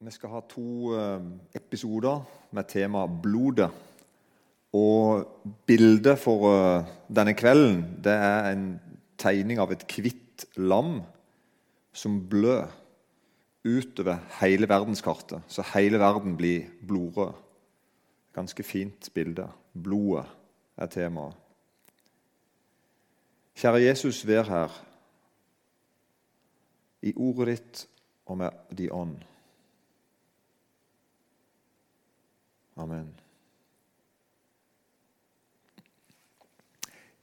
Vi skal ha to eh, episoder med tema 'blodet'. Og bildet for eh, denne kvelden det er en tegning av et hvitt lam som blør utover hele verdenskartet, så hele verden blir blodrød. Ganske fint bilde. Blodet er temaet. Kjære Jesus, vær her i ordet ditt og med din ånd. Amen.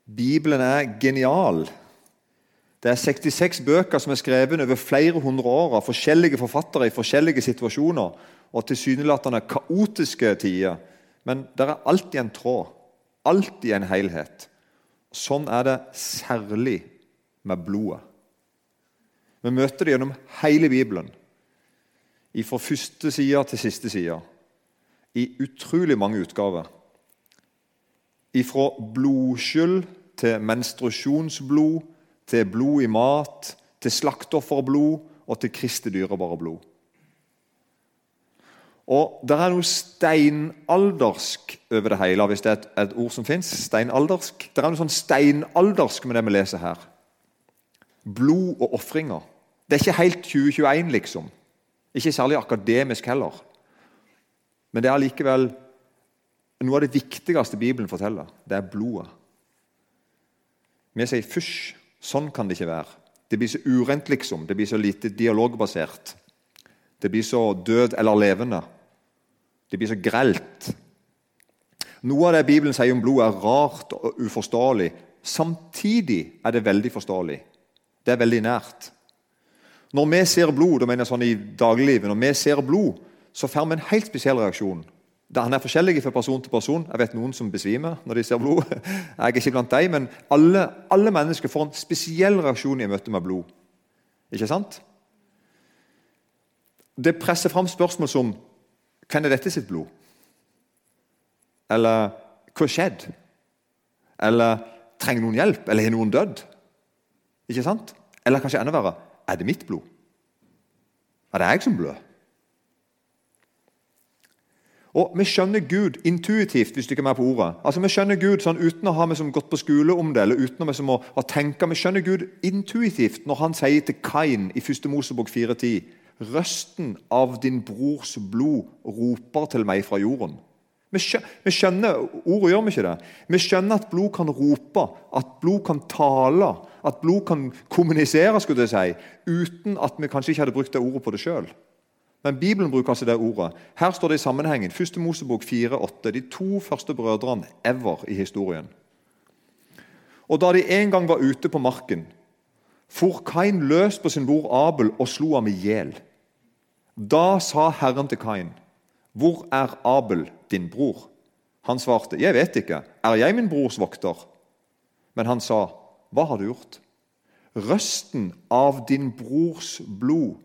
Bibelen er genial. Det er 66 bøker som er skrevet over flere hundre år av forskjellige forfattere i forskjellige situasjoner og tilsynelatende kaotiske tider. Men det er alltid en tråd, alltid en helhet. Sånn er det særlig med blodet. Vi møter det gjennom hele Bibelen, fra første side til siste side i utrolig mange utgaver. Fra blodskyld til menstruasjonsblod, til blod i mat, til slaktofferblod og til Kristi dyrebare blod. Og Det er noe steinaldersk over det hele, hvis det er et, et ord som fins. Steinaldersk. Det er noe sånn steinaldersk med det vi leser her. Blod og ofringer. Det er ikke helt 2021, liksom. Ikke særlig akademisk heller. Men det er allikevel noe av det viktigste Bibelen forteller. Det er blodet. Vi sier 'fysj'. Sånn kan det ikke være. Det blir så urent, liksom. Det blir så lite dialogbasert. Det blir så død eller levende. Det blir så grelt. Noe av det Bibelen sier om blod, er rart og uforståelig. Samtidig er det veldig forståelig. Det er veldig nært. Når vi ser blod, da mener jeg sånn i dagliglivet, når vi ser blod, så får vi en helt spesiell reaksjon. Han er forskjellig fra person til person. Jeg vet noen som besvimer når de ser blod. Jeg er ikke blant dem, men alle, alle mennesker får en spesiell reaksjon i møte med blod. Ikke sant? Det presser fram spørsmål som Hvem er dette sitt blod? Eller hva skjedde? Eller trenger noen hjelp? Eller har noen dødd? Ikke sant? Eller kanskje enda verre er det mitt blod? Er det jeg som blør? Og Vi skjønner Gud intuitivt, hvis du ikke er med på ordet. Altså Vi skjønner Gud sånn uten å ha som gått på skole om det, eller uten å, som, å, å tenke. Vi skjønner Gud intuitivt når han sier til Kain i 1. Mosebok 4,10.: Røsten av din brors blod roper til meg fra jorden. Vi vi skjønner Ordet gjør vi ikke det. Vi skjønner at blod kan rope, at blod kan tale, at blod kan kommunisere, skulle jeg si, uten at vi kanskje ikke hadde brukt det ordet på det sjøl. Men Bibelen bruker altså det ordet. Her står det i sammenhengen. 1. Mosebok 4,8. De to første brødrene ever i historien. Og Da de en gang var ute på marken, for Kain løs på sin bror Abel og slo ham i hjel. Da sa Herren til Kain, 'Hvor er Abel, din bror?' Han svarte, 'Jeg vet ikke. Er jeg min brors vokter?' Men han sa, 'Hva har du gjort?' Røsten av din brors blod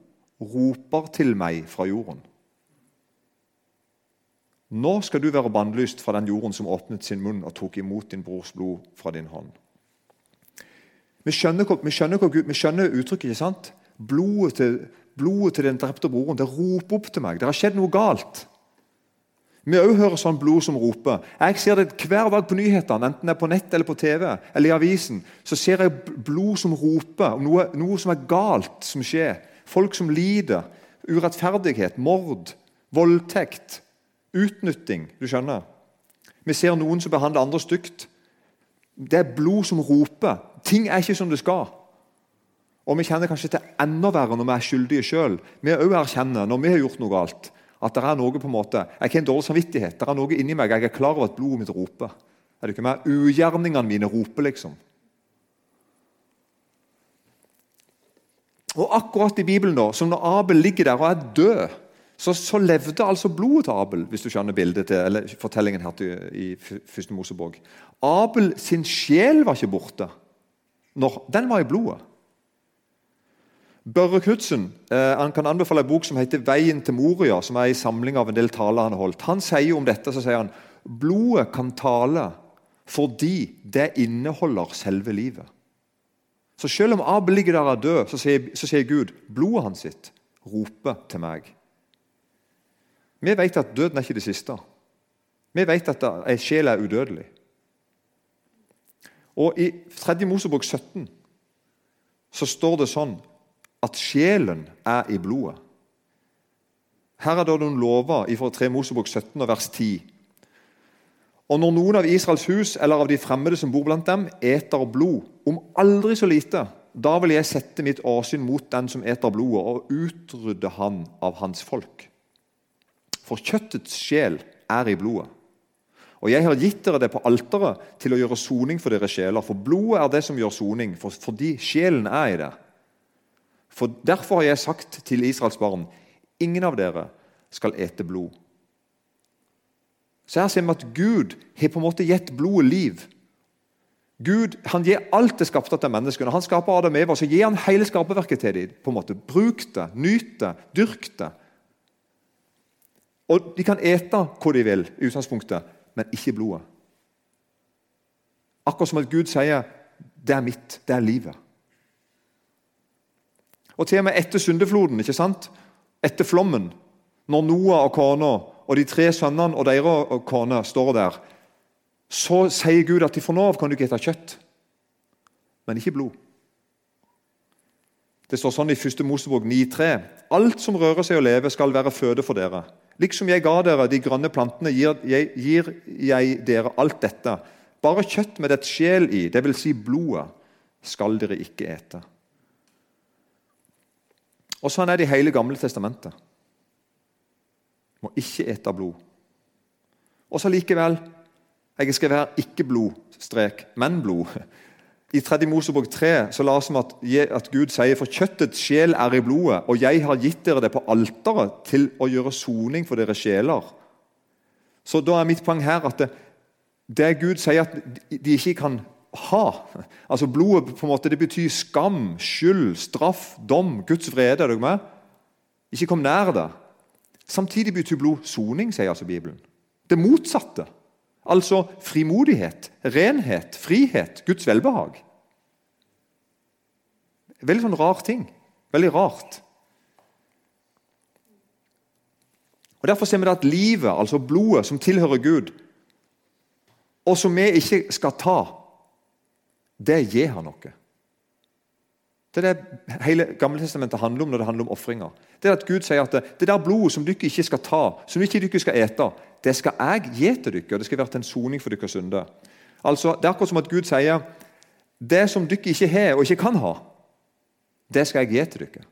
roper til meg fra jorden. Nå skal du være bannlyst fra den jorden som åpnet sin munn og tok imot din brors blod fra din hånd. Vi skjønner, vi skjønner, vi skjønner uttrykket, ikke sant? Blodet til, blodet til den drepte broren det roper opp til meg. Det har skjedd noe galt. Vi òg hører sånn blod som roper. Jeg ser det hver dag på nyhetene, enten det er på nett eller på TV eller i avisen. Så ser jeg blod som roper om noe, noe som er galt som skjer. Folk som lider. Urettferdighet, mord, voldtekt, utnytting. Du skjønner? Vi ser noen som behandler andre stygt. Det er blod som roper. Ting er ikke som det skal. Og Vi kjenner kanskje til enda verre når vi er skyldige sjøl. Vi òg erkjenner når vi har gjort noe galt, at det er noe på en måte, jeg har en dårlig samvittighet. Det er noe inni meg. Jeg er klar over at blodet mitt roper. Er det ikke mer? Ugjerningene mine roper, liksom. Og akkurat i Bibelen, da, som når Abel ligger der og er død, så, så levde altså blodet til Abel, hvis du skjønner bildet til, eller fortellingen her til, i første Mosebok. Abel sin sjel var ikke borte. Når, den var i blodet. Børre Knutsen eh, han kan anbefale en bok som heter 'Veien til Moria', som er en samling av en del taler han har holdt. Han sier om dette så sier han, blodet kan tale fordi det inneholder selve livet. Så selv om Abel ligger der og død, så sier, så sier Gud blodet hans sitt roper til meg. Vi vet at døden er ikke det siste. Vi vet at ei sjel er udødelig. Og I 3. Mosebok 17 så står det sånn at sjelen er i blodet. Her er det noen lover fra 3 Mosebok 17 og vers 10. Og når noen av Israels hus eller av de fremmede som bor blant dem, eter blod, om aldri så lite, da vil jeg sette mitt åsyn mot den som eter blodet, og utrydde han av hans folk. For kjøttets sjel er i blodet. Og jeg har gitt dere det på alteret til å gjøre soning for deres sjeler. For blodet er det som gjør soning, for, fordi sjelen er i det. For Derfor har jeg sagt til Israels barn ingen av dere skal ete blod. Så her ser vi at Gud har på en måte gitt blodet liv. Gud han gir alt det skapte til menneskene. Han skaper Adam og Eva, så gir han hele skaperverket til dem. på en måte. Bruk det, nyt det, dyrk det. Og De kan ete hva de vil, i utgangspunktet, men ikke blodet. Akkurat som at Gud sier 'det er mitt, det er livet'. Og til og med etter syndefloden, ikke sant? etter flommen, når Noah og kona og de tre sønnene og deres kone står der, så sier Gud at fra nå av kan du ikke spise kjøtt, men ikke blod. Det står sånn i 1. Mosebok 9,3.: Alt som rører seg og lever, skal være føde for dere. Liksom jeg ga dere de grønne plantene, gir jeg, gir jeg dere alt dette. Bare kjøtt med dets sjel i, dvs. Si blodet, skal dere ikke ete. Og Sånn er det i hele Gamle testamentet. Må ikke ete blod. Og så likevel Jeg skal være ikke blod, strek, men blod. I 3. Mosebok 3 så la vi at, at Gud sier for kjøttets sjel er i blodet, og jeg har gitt dere det på alteret til å gjøre soning for deres sjeler. Så da er mitt poeng her at det, det Gud sier at de ikke kan ha altså Blodet på en måte, det betyr skam, skyld, straff, dom, Guds vrede. er dere med? Ikke kom nær det. Samtidig betyr blod soning, sier altså Bibelen. Det motsatte. Altså frimodighet, renhet, frihet, Guds velbehag. Veldig sånn rar ting. Veldig rart. Og Derfor ser vi at livet, altså blodet, som tilhører Gud, og som vi ikke skal ta, det gir han noe. Det er det hele Gammeltestamentet handler om når det handler om ofringer. Det er at Gud sier at det, der blodet som dere ikke skal ta, som ikke dere skal ete, det skal jeg gi til dere, og det skal være til en soning for deres synder. Altså, det er akkurat som at Gud sier det som dere ikke har og ikke kan ha, det skal jeg gi til dere.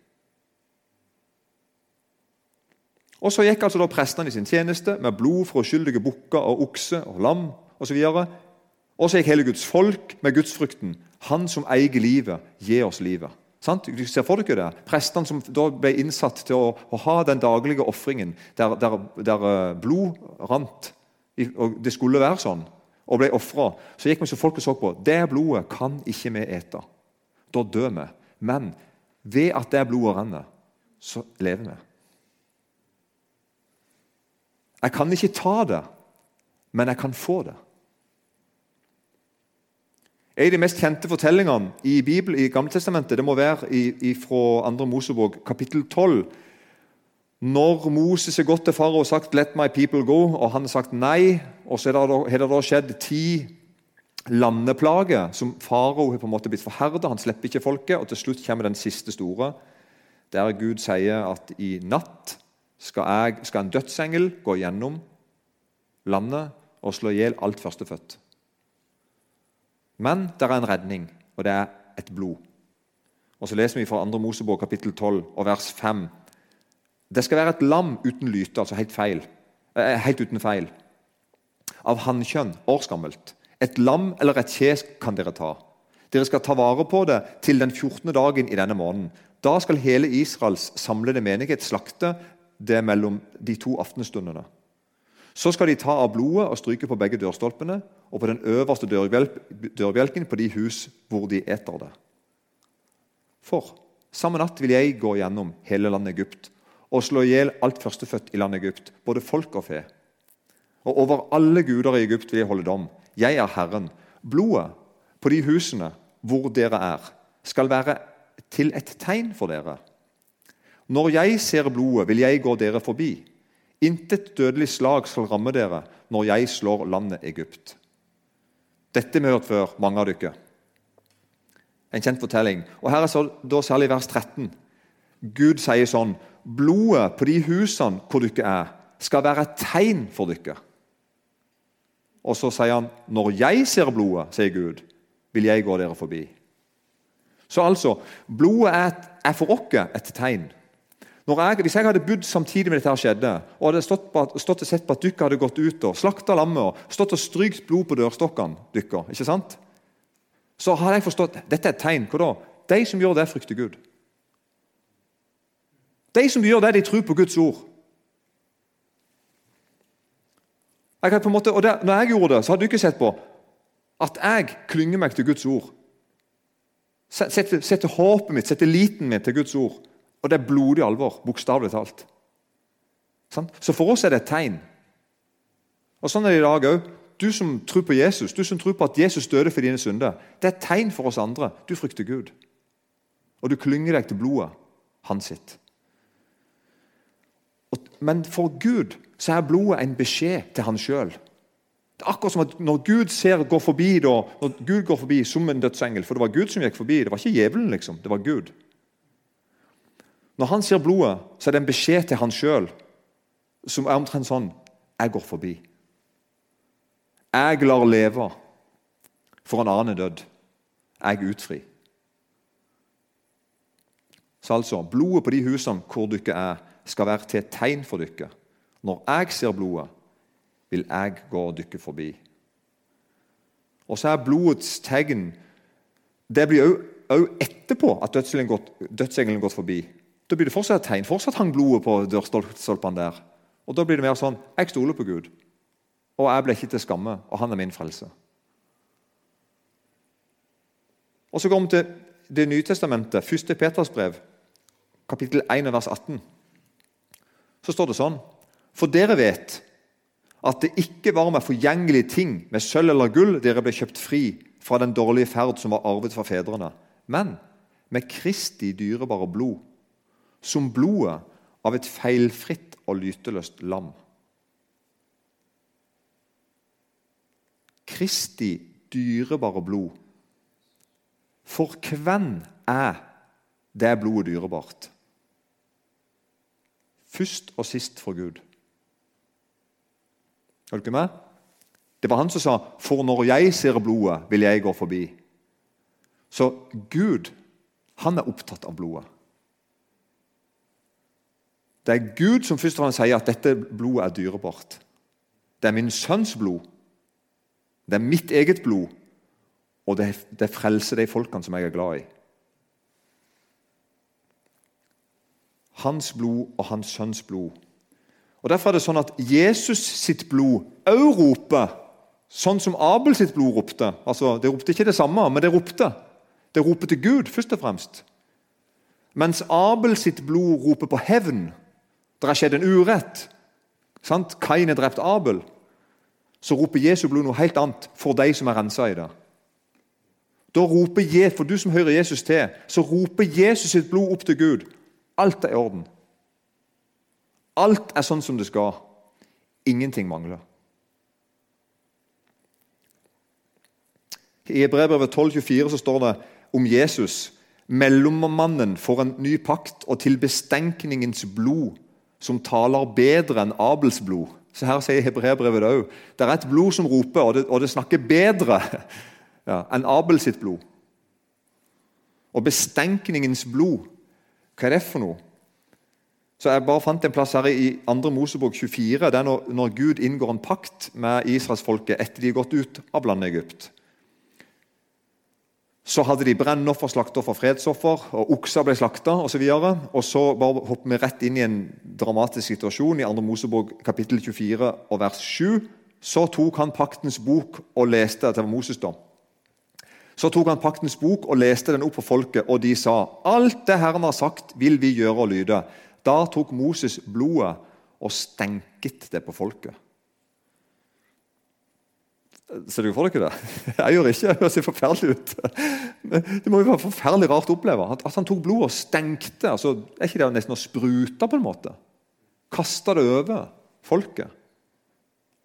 Og Så gikk altså da prestene i sin tjeneste med blod fra uskyldige bukker og okse og lam osv. Og så gikk hele Guds folk med gudsfrykten. Han som eier livet, gir oss livet. Sant? Du ser for dere det? Prestene som da ble innsatt til å, å ha den daglige ofringen, der, der, der, eh, blod rant, og det skulle være sånn, og ble ofra, så gikk vi så folk og så på. Det blodet kan ikke vi ete. Da dør vi. Men ved at det blodet renner, så lever vi. Jeg kan ikke ta det, men jeg kan få det. En av de mest kjente fortellingene i Bibelen i Gammeltestamentet det må være i, i fra 2. Mosebok kapittel 12. Når Moses har gått til farao og sagt 'Let my people go', og han har sagt nei, og så har det da skjedd ti landeplager som farao har på en måte blitt forherda. Han slipper ikke folket, og til slutt kommer den siste store, der Gud sier at i natt skal, jeg, skal en dødsengel gå gjennom landet og slå i hjel alt førstefødt. Men det er en redning, og det er et blod. Og Så leser vi fra 2. Mosebok kapittel 12 og vers 5. Det skal være et lam uten lyte, altså helt, feil, eh, helt uten feil. Av hannkjønn, årsgammelt. Et lam eller et kje kan dere ta. Dere skal ta vare på det til den 14. dagen i denne måneden. Da skal hele Israels samlede menighet slakte det mellom de to aftenstundene. Så skal de ta av blodet og stryke på begge dørstolpene og på den øverste dørbjelken på de hus hvor de eter det. For samme natt vil jeg gå gjennom hele landet Egypt og slå i hjel alt førstefødt i landet Egypt, både folk og fe. Og over alle guder i Egypt vil jeg holde dom. Jeg er Herren. Blodet på de husene hvor dere er, skal være til et tegn for dere. Når jeg ser blodet, vil jeg gå dere forbi. Intet dødelig slag skal ramme dere når jeg slår landet Egypt. Dette har vi hørt før, mange av dere. En kjent fortelling. Og Her er så, da særlig vers 13. Gud sier sånn Blodet på de husene hvor dere er, skal være et tegn for dere. Og så sier han når jeg ser blodet, sier Gud, vil jeg gå dere forbi. Så altså, blodet er, er for oss et tegn. Jeg, hvis jeg hadde bodd samtidig med dette her skjedde, og hadde stått, på, stått og sett på at dere hadde gått ut og slakta lammet og stått og strykt blod på dørstokkene deres, ikke sant? så hadde jeg forstått dette er et tegn. Hva da? De som gjør det, frykter Gud. De som gjør det, de tror på Guds ord. Jeg på en måte, og det, når jeg gjorde det, så hadde du ikke sett på at jeg klynger meg til Guds ord. Setter, setter håpet mitt, setter liten min til Guds ord. Og det er blodig alvor, bokstavelig talt. Så for oss er det et tegn. Og Sånn er det i dag òg. Du som tror på Jesus, du som tror på at Jesus døde for dine synder, det er et tegn for oss andre. Du frykter Gud. Og du klynger deg til blodet hans sitt. Men for Gud så er blodet en beskjed til han sjøl. Det er akkurat som at Når Gud ser, går forbi da, når Gud går forbi som en dødsengel For det var Gud som gikk forbi, det var ikke djevelen. liksom, det var Gud. Når han ser blodet, så er det en beskjed til han sjøl som er omtrent sånn Jeg går forbi. Jeg lar leve, for en annen død. Jeg utfri. Så altså, blodet på de husene hvor dere er, skal være til et tegn for dere. Når jeg ser blodet, vil jeg gå dere forbi. Og så er blodets tegn Det blir òg etterpå at dødsengelen har gått forbi. Da blir det fortsatt et tegn. Fortsatt hang blodet på dørstolpene der. Og Da blir det mer sånn Jeg stoler på Gud, og jeg ble ikke til skamme, og han er min frelse. Og Så går vi til Det nye testamentet, 1. Peters brev, kapittel 1, vers 18. Så står det sånn For dere vet at det ikke var med forgjengelige ting, med sølv eller gull, dere ble kjøpt fri fra den dårlige ferd som var arvet fra fedrene, men med Kristi dyrebare blod som blodet av et feilfritt og lyteløst lam. Kristi dyrebare blod. For hvem er det blodet dyrebart? Først og sist for Gud. Er du med? Det var han som sa 'For når jeg ser blodet, vil jeg gå forbi'. Så Gud, han er opptatt av blodet. Det er Gud som først og fremst sier at dette blodet er dyrebart. Det er min sønns blod. Det er mitt eget blod. Og det, det frelser de folkene som jeg er glad i. Hans blod og hans sønns blod. Og Derfor er det sånn at Jesus sitt blod òg roper, sånn som Abel sitt blod ropte. Altså, Det ropte ikke det samme, men det ropte. Det roper til Gud, først og fremst. Mens Abel sitt blod roper på hevn det har skjedd en urett. Sant? Kain har drept Abel. Så roper Jesu blod noe helt annet for de som er rensa i det. Da roper Je, For du som hører Jesus til, så roper Jesus sitt blod opp til Gud. Alt er i orden. Alt er sånn som det skal. Ingenting mangler. I Brevbrevet 12,24 så står det om Jesus. Mellommannen får en ny pakt, og til bestenkningens blod som taler bedre enn Abels blod. Så Her sier hebreerbrevet òg det er et blod som roper, og det, og det snakker bedre ja, enn Abels sitt blod. Og bestenkningens blod, hva er det for noe? Så Jeg bare fant en plass her i 2. Mosebok 24. Det er når, når Gud inngår en pakt med israelsfolket etter de har gått ut av landet Egypt. Så hadde de brennoffer, slakteoffer, fredsoffer, og okser ble slakta osv. Og, og så bare hopper vi rett inn i en dramatisk situasjon i 2. Mosebok kapittel 24 og vers 7. Så tok han paktens bok og leste Dette var Moses, da. Så tok han paktens bok og leste den opp for folket, og de sa:" Alt det Herren har sagt, vil vi gjøre og lyde. Da tok Moses blodet og stenket det på folket. Ser du for dere det? Jeg gjør ikke. Det ser forferdelig ut. Det må jo være forferdelig rart å oppleve. At, han tok blod og stengte. Altså, er ikke det nesten å sprute på en måte? Kasta det over. folket.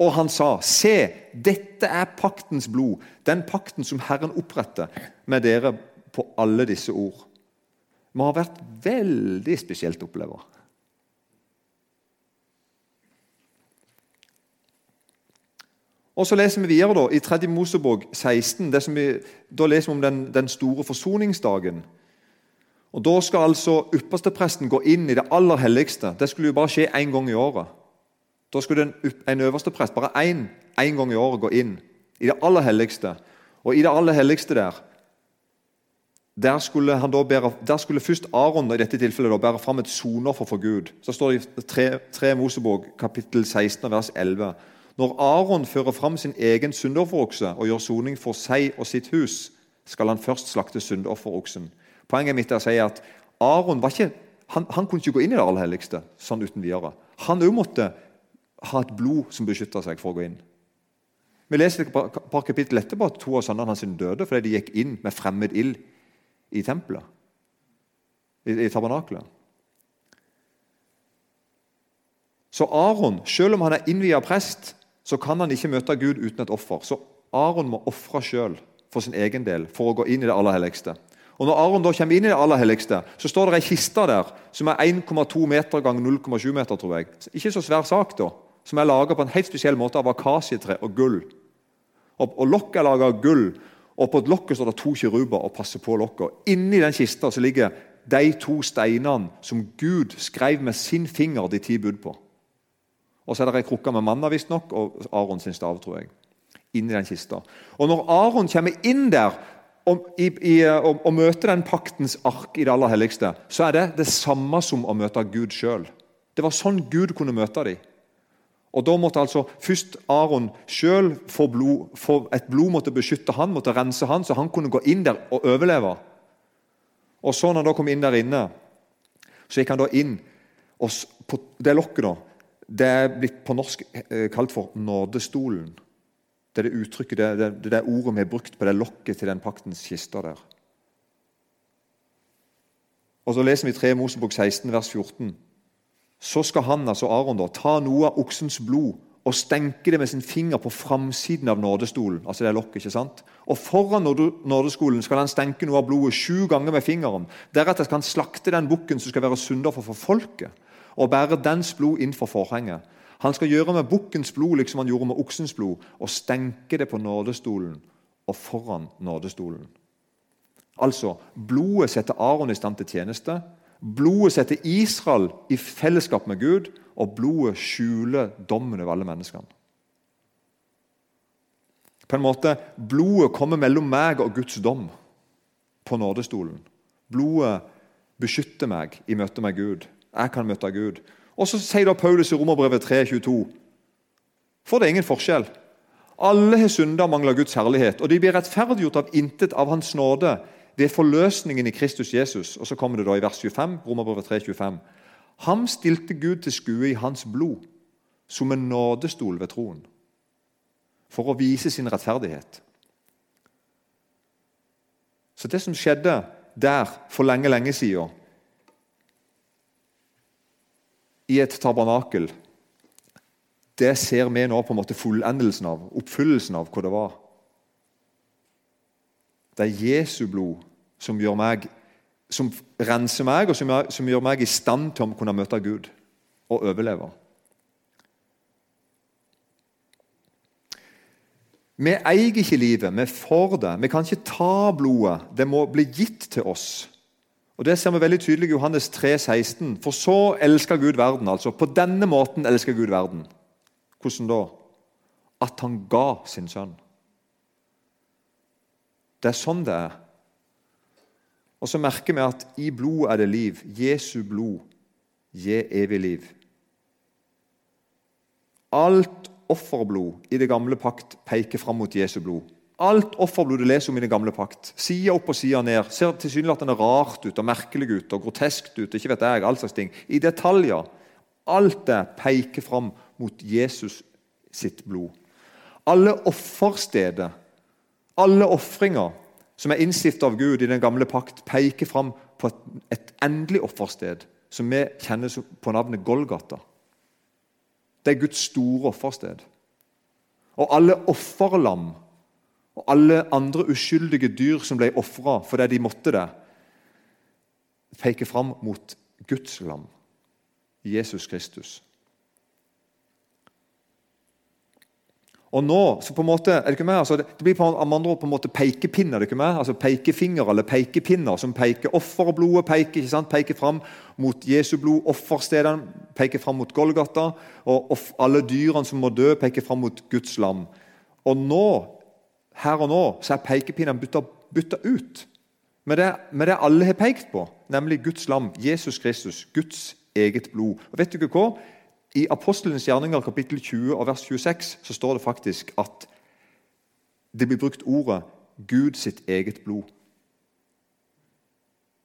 Og han sa, 'Se, dette er paktens blod, den pakten som Herren oppretter med dere på alle disse ord.' Det må ha vært veldig spesielt å oppleve. Og Så leser vi videre da, i 3. Mosebok 16. Det som vi, da leser vi om den, den store forsoningsdagen. Og Da skal altså ypperstepresten gå inn i det aller helligste. Det skulle jo bare skje én gang i året. Da skulle en, en øverste prest bare én, én gang i året gå inn i det aller helligste. Og i det aller helligste der der skulle, bære, der skulle først Aron i dette tilfellet da, bære fram et sonoffer for Gud. Så står det i 3, 3 Mosebok kapittel 16 vers 11. Når Aron fører fram sin egen syndofferokse og gjør soning for seg og sitt hus, skal han først slakte syndofferoksen. Poenget mitt er å si at Aron ikke, han, han, kunne ikke gå inn i det aller helligste sånn uten videre. Han òg måtte ha et blod som beskytta seg for å gå inn. Vi leser et par kapittel etterpå at to av sønnene hans døde fordi de gikk inn med fremmed ild i tempelet, i, i tabernaklet. Så Aron, selv om han er innvia prest, så kan han ikke møte Gud uten et offer. Så Aron må ofre sjøl for sin egen del for å gå inn i det aller helligste. Og Når Aron da kommer inn i det aller helligste, så står det ei kiste der som er 1,2 meter ganger 0,7 meter. tror jeg. Ikke så svær sak, da som er laga på en helt spesiell måte av akasietre og gull. Og, og Lokket er laga av gull, og på et lokket står det to kiruber og passer på lokket. Inni den kista ligger de to steinene som Gud skrev med sin finger de ti bud på. Og så er det ei krukke med manna visstnok, og Aron sin stav, tror jeg. Inni den kista. Og når Aron kommer inn der og, i, i, og, og møter den paktens ark i det aller helligste, så er det det samme som å møte Gud sjøl. Det var sånn Gud kunne møte dem. Og Da måtte altså først Aron sjøl få blod, for et blod måtte beskytte han, måtte rense han, så han kunne gå inn der og overleve. Og så når han da kom inn der inne, så gikk han da inn og på Det lokket da, det er blitt på norsk eh, kalt for nådestolen. Det er det uttrykket, det, det, det, det ordet vi har brukt på det lokket til den paktens kister der. Og Så leser vi 3 Mosebok 16, vers 14 så skal han, altså Aron, da, ta noe av oksens blod og stenke det med sin finger på framsiden av nådestolen. altså det er lokket, ikke sant? Og Foran nådestolen skal han stenke noe av blodet sju ganger med fingeren. Deretter skal han slakte den bukken som skal være synder for folket, og bære dens blod inn for forhenget. Han skal gjøre med bukkens blod liksom han gjorde med oksens blod, og stenke det på nådestolen og foran nådestolen. Altså, blodet setter Aron i stand til tjeneste. Blodet setter Israel i fellesskap med Gud, og blodet skjuler dommen over alle menneskene. På en måte, Blodet kommer mellom meg og Guds dom på nådestolen. Blodet beskytter meg i møte med Gud. Jeg kan møte Gud. Og Så sier da Paulus i Romerbrevet 3,22.: For det er ingen forskjell. Alle har synda og mangler Guds herlighet, og de blir rettferdiggjort av intet av Hans nåde ved forløsningen i Kristus Jesus. Og så kommer det da i vers 25, Romerbrevet 3, 25. Ham stilte Gud til skue i hans blod, som en nådestol ved troen, for å vise sin rettferdighet. Så det som skjedde der for lenge, lenge siden, i et tabernakel, det ser vi nå på en måte fullendelsen av, oppfyllelsen av hva det var. Det er Jesu blod som, gjør meg, som renser meg, og som som gjør meg i stand til å kunne møte Gud og overleve. Vi eier ikke livet, vi får det. Vi kan ikke ta blodet. Det må bli gitt til oss. Og Det ser vi veldig tydelig i Johannes 3, 16. For så elsker Gud verden. altså På denne måten elsker Gud verden. Hvordan da? At han ga sin sønn. Det er sånn det er. Og så merker vi at i blod er det liv. Jesu blod gir evig liv. Alt offerblod i det gamle pakt peker fram mot Jesu blod. Alt offerblod du leser om i den gamle pakt, side opp og side ned, ser tilsynelatende rart ut og merkelig ut og groteskt ut. ikke vet jeg, all slags ting. I detaljer. Alt det peker fram mot Jesus sitt blod. Alle offersteder alle ofringer som er innstifta av Gud i den gamle pakt, peker fram på et, et endelig offersted som vi kjenner på navnet Golgata. Det er Guds store offersted. Og alle offerlam og alle andre uskyldige dyr som ble ofra fordi de måtte det, peker fram mot Guds lam, Jesus Kristus. Og nå, så på en måte, er Det ikke med? Altså, det blir på andre ord på en måte pekepinner. det ikke med? Altså Pekefinger eller pekepinner som peker offerblodet peker, ikke sant? peker fram mot Jesu blod. Offerstedene peker fram mot Golgata. Og alle dyrene som må dø, peker fram mot Guds lam. Og nå, her og nå så er pekepinnene bytta ut med det, med det alle har pekt på, nemlig Guds lam, Jesus Kristus, Guds eget blod. Og vet du ikke hva? I Apostelens gjerninger kapittel 20 og vers 26 så står det faktisk at det blir brukt ordet Gud sitt eget blod.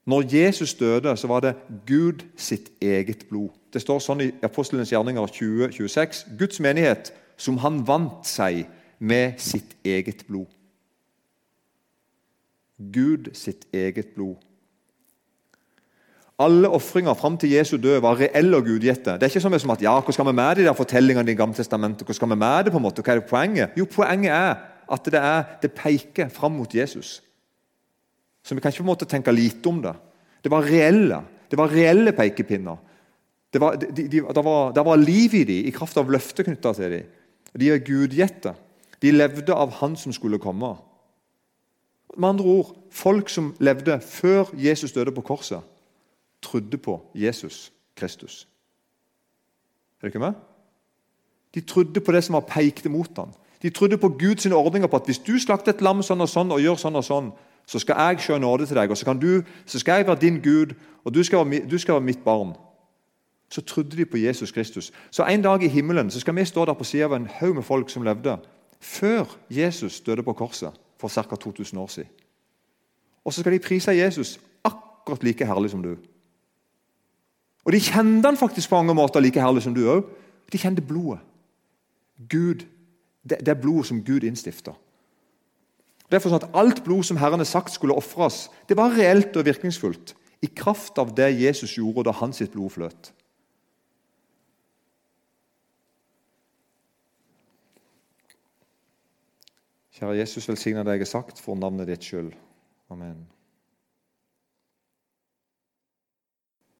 Når Jesus døde, så var det Gud sitt eget blod. Det står sånn i Apostelens gjerninger 20, 26. Guds menighet som han vant seg med sitt eget blod. Gud sitt eget blod. Alle ofringer fram til Jesu død var reelle og gudgitte. Det er ikke som at ja, hvor skal vi med de der fortellingene i Gamle testamentet? Hvor skal vi med det på en måte? Hva er det poenget? Jo, Poenget er at det, er, det peker fram mot Jesus. Så vi kan ikke på en måte tenke lite om det. Det var reelle det var reelle pekepinner. Det var, de, de, det, var, var liv i dem, i kraft av løfter knytta til dem. De er gudgitte. De levde av Han som skulle komme. Med andre ord, folk som levde før Jesus døde på korset trodde på Jesus Kristus. Er dere med? De trodde på det som var pekte mot ham. De trodde på Guds ordninger på at hvis du slakter et lam sånn og sånn og gjør sånn og sånn, så skal jeg se nåde til deg, og så, du, så skal jeg være din Gud, og du skal, være, du skal, være, mitt barn. Så trodde de på Jesus Kristus. Så En dag i himmelen så skal vi stå der på sida av en haug med folk som levde før Jesus døde på korset for ca. 2000 år siden. Og så skal de prise Jesus akkurat like herlig som du. Og De kjente han faktisk på mange måter like herlig som du òg. De kjente blodet. Gud, det, det er blodet som Gud innstifter. Derfor sånn at Alt blod som Herren har sagt skulle ofres, det var reelt og virkningsfullt i kraft av det Jesus gjorde da hans sitt blod fløt. Kjære Jesus, velsigne det jeg har sagt for navnet ditt skyld. Amen.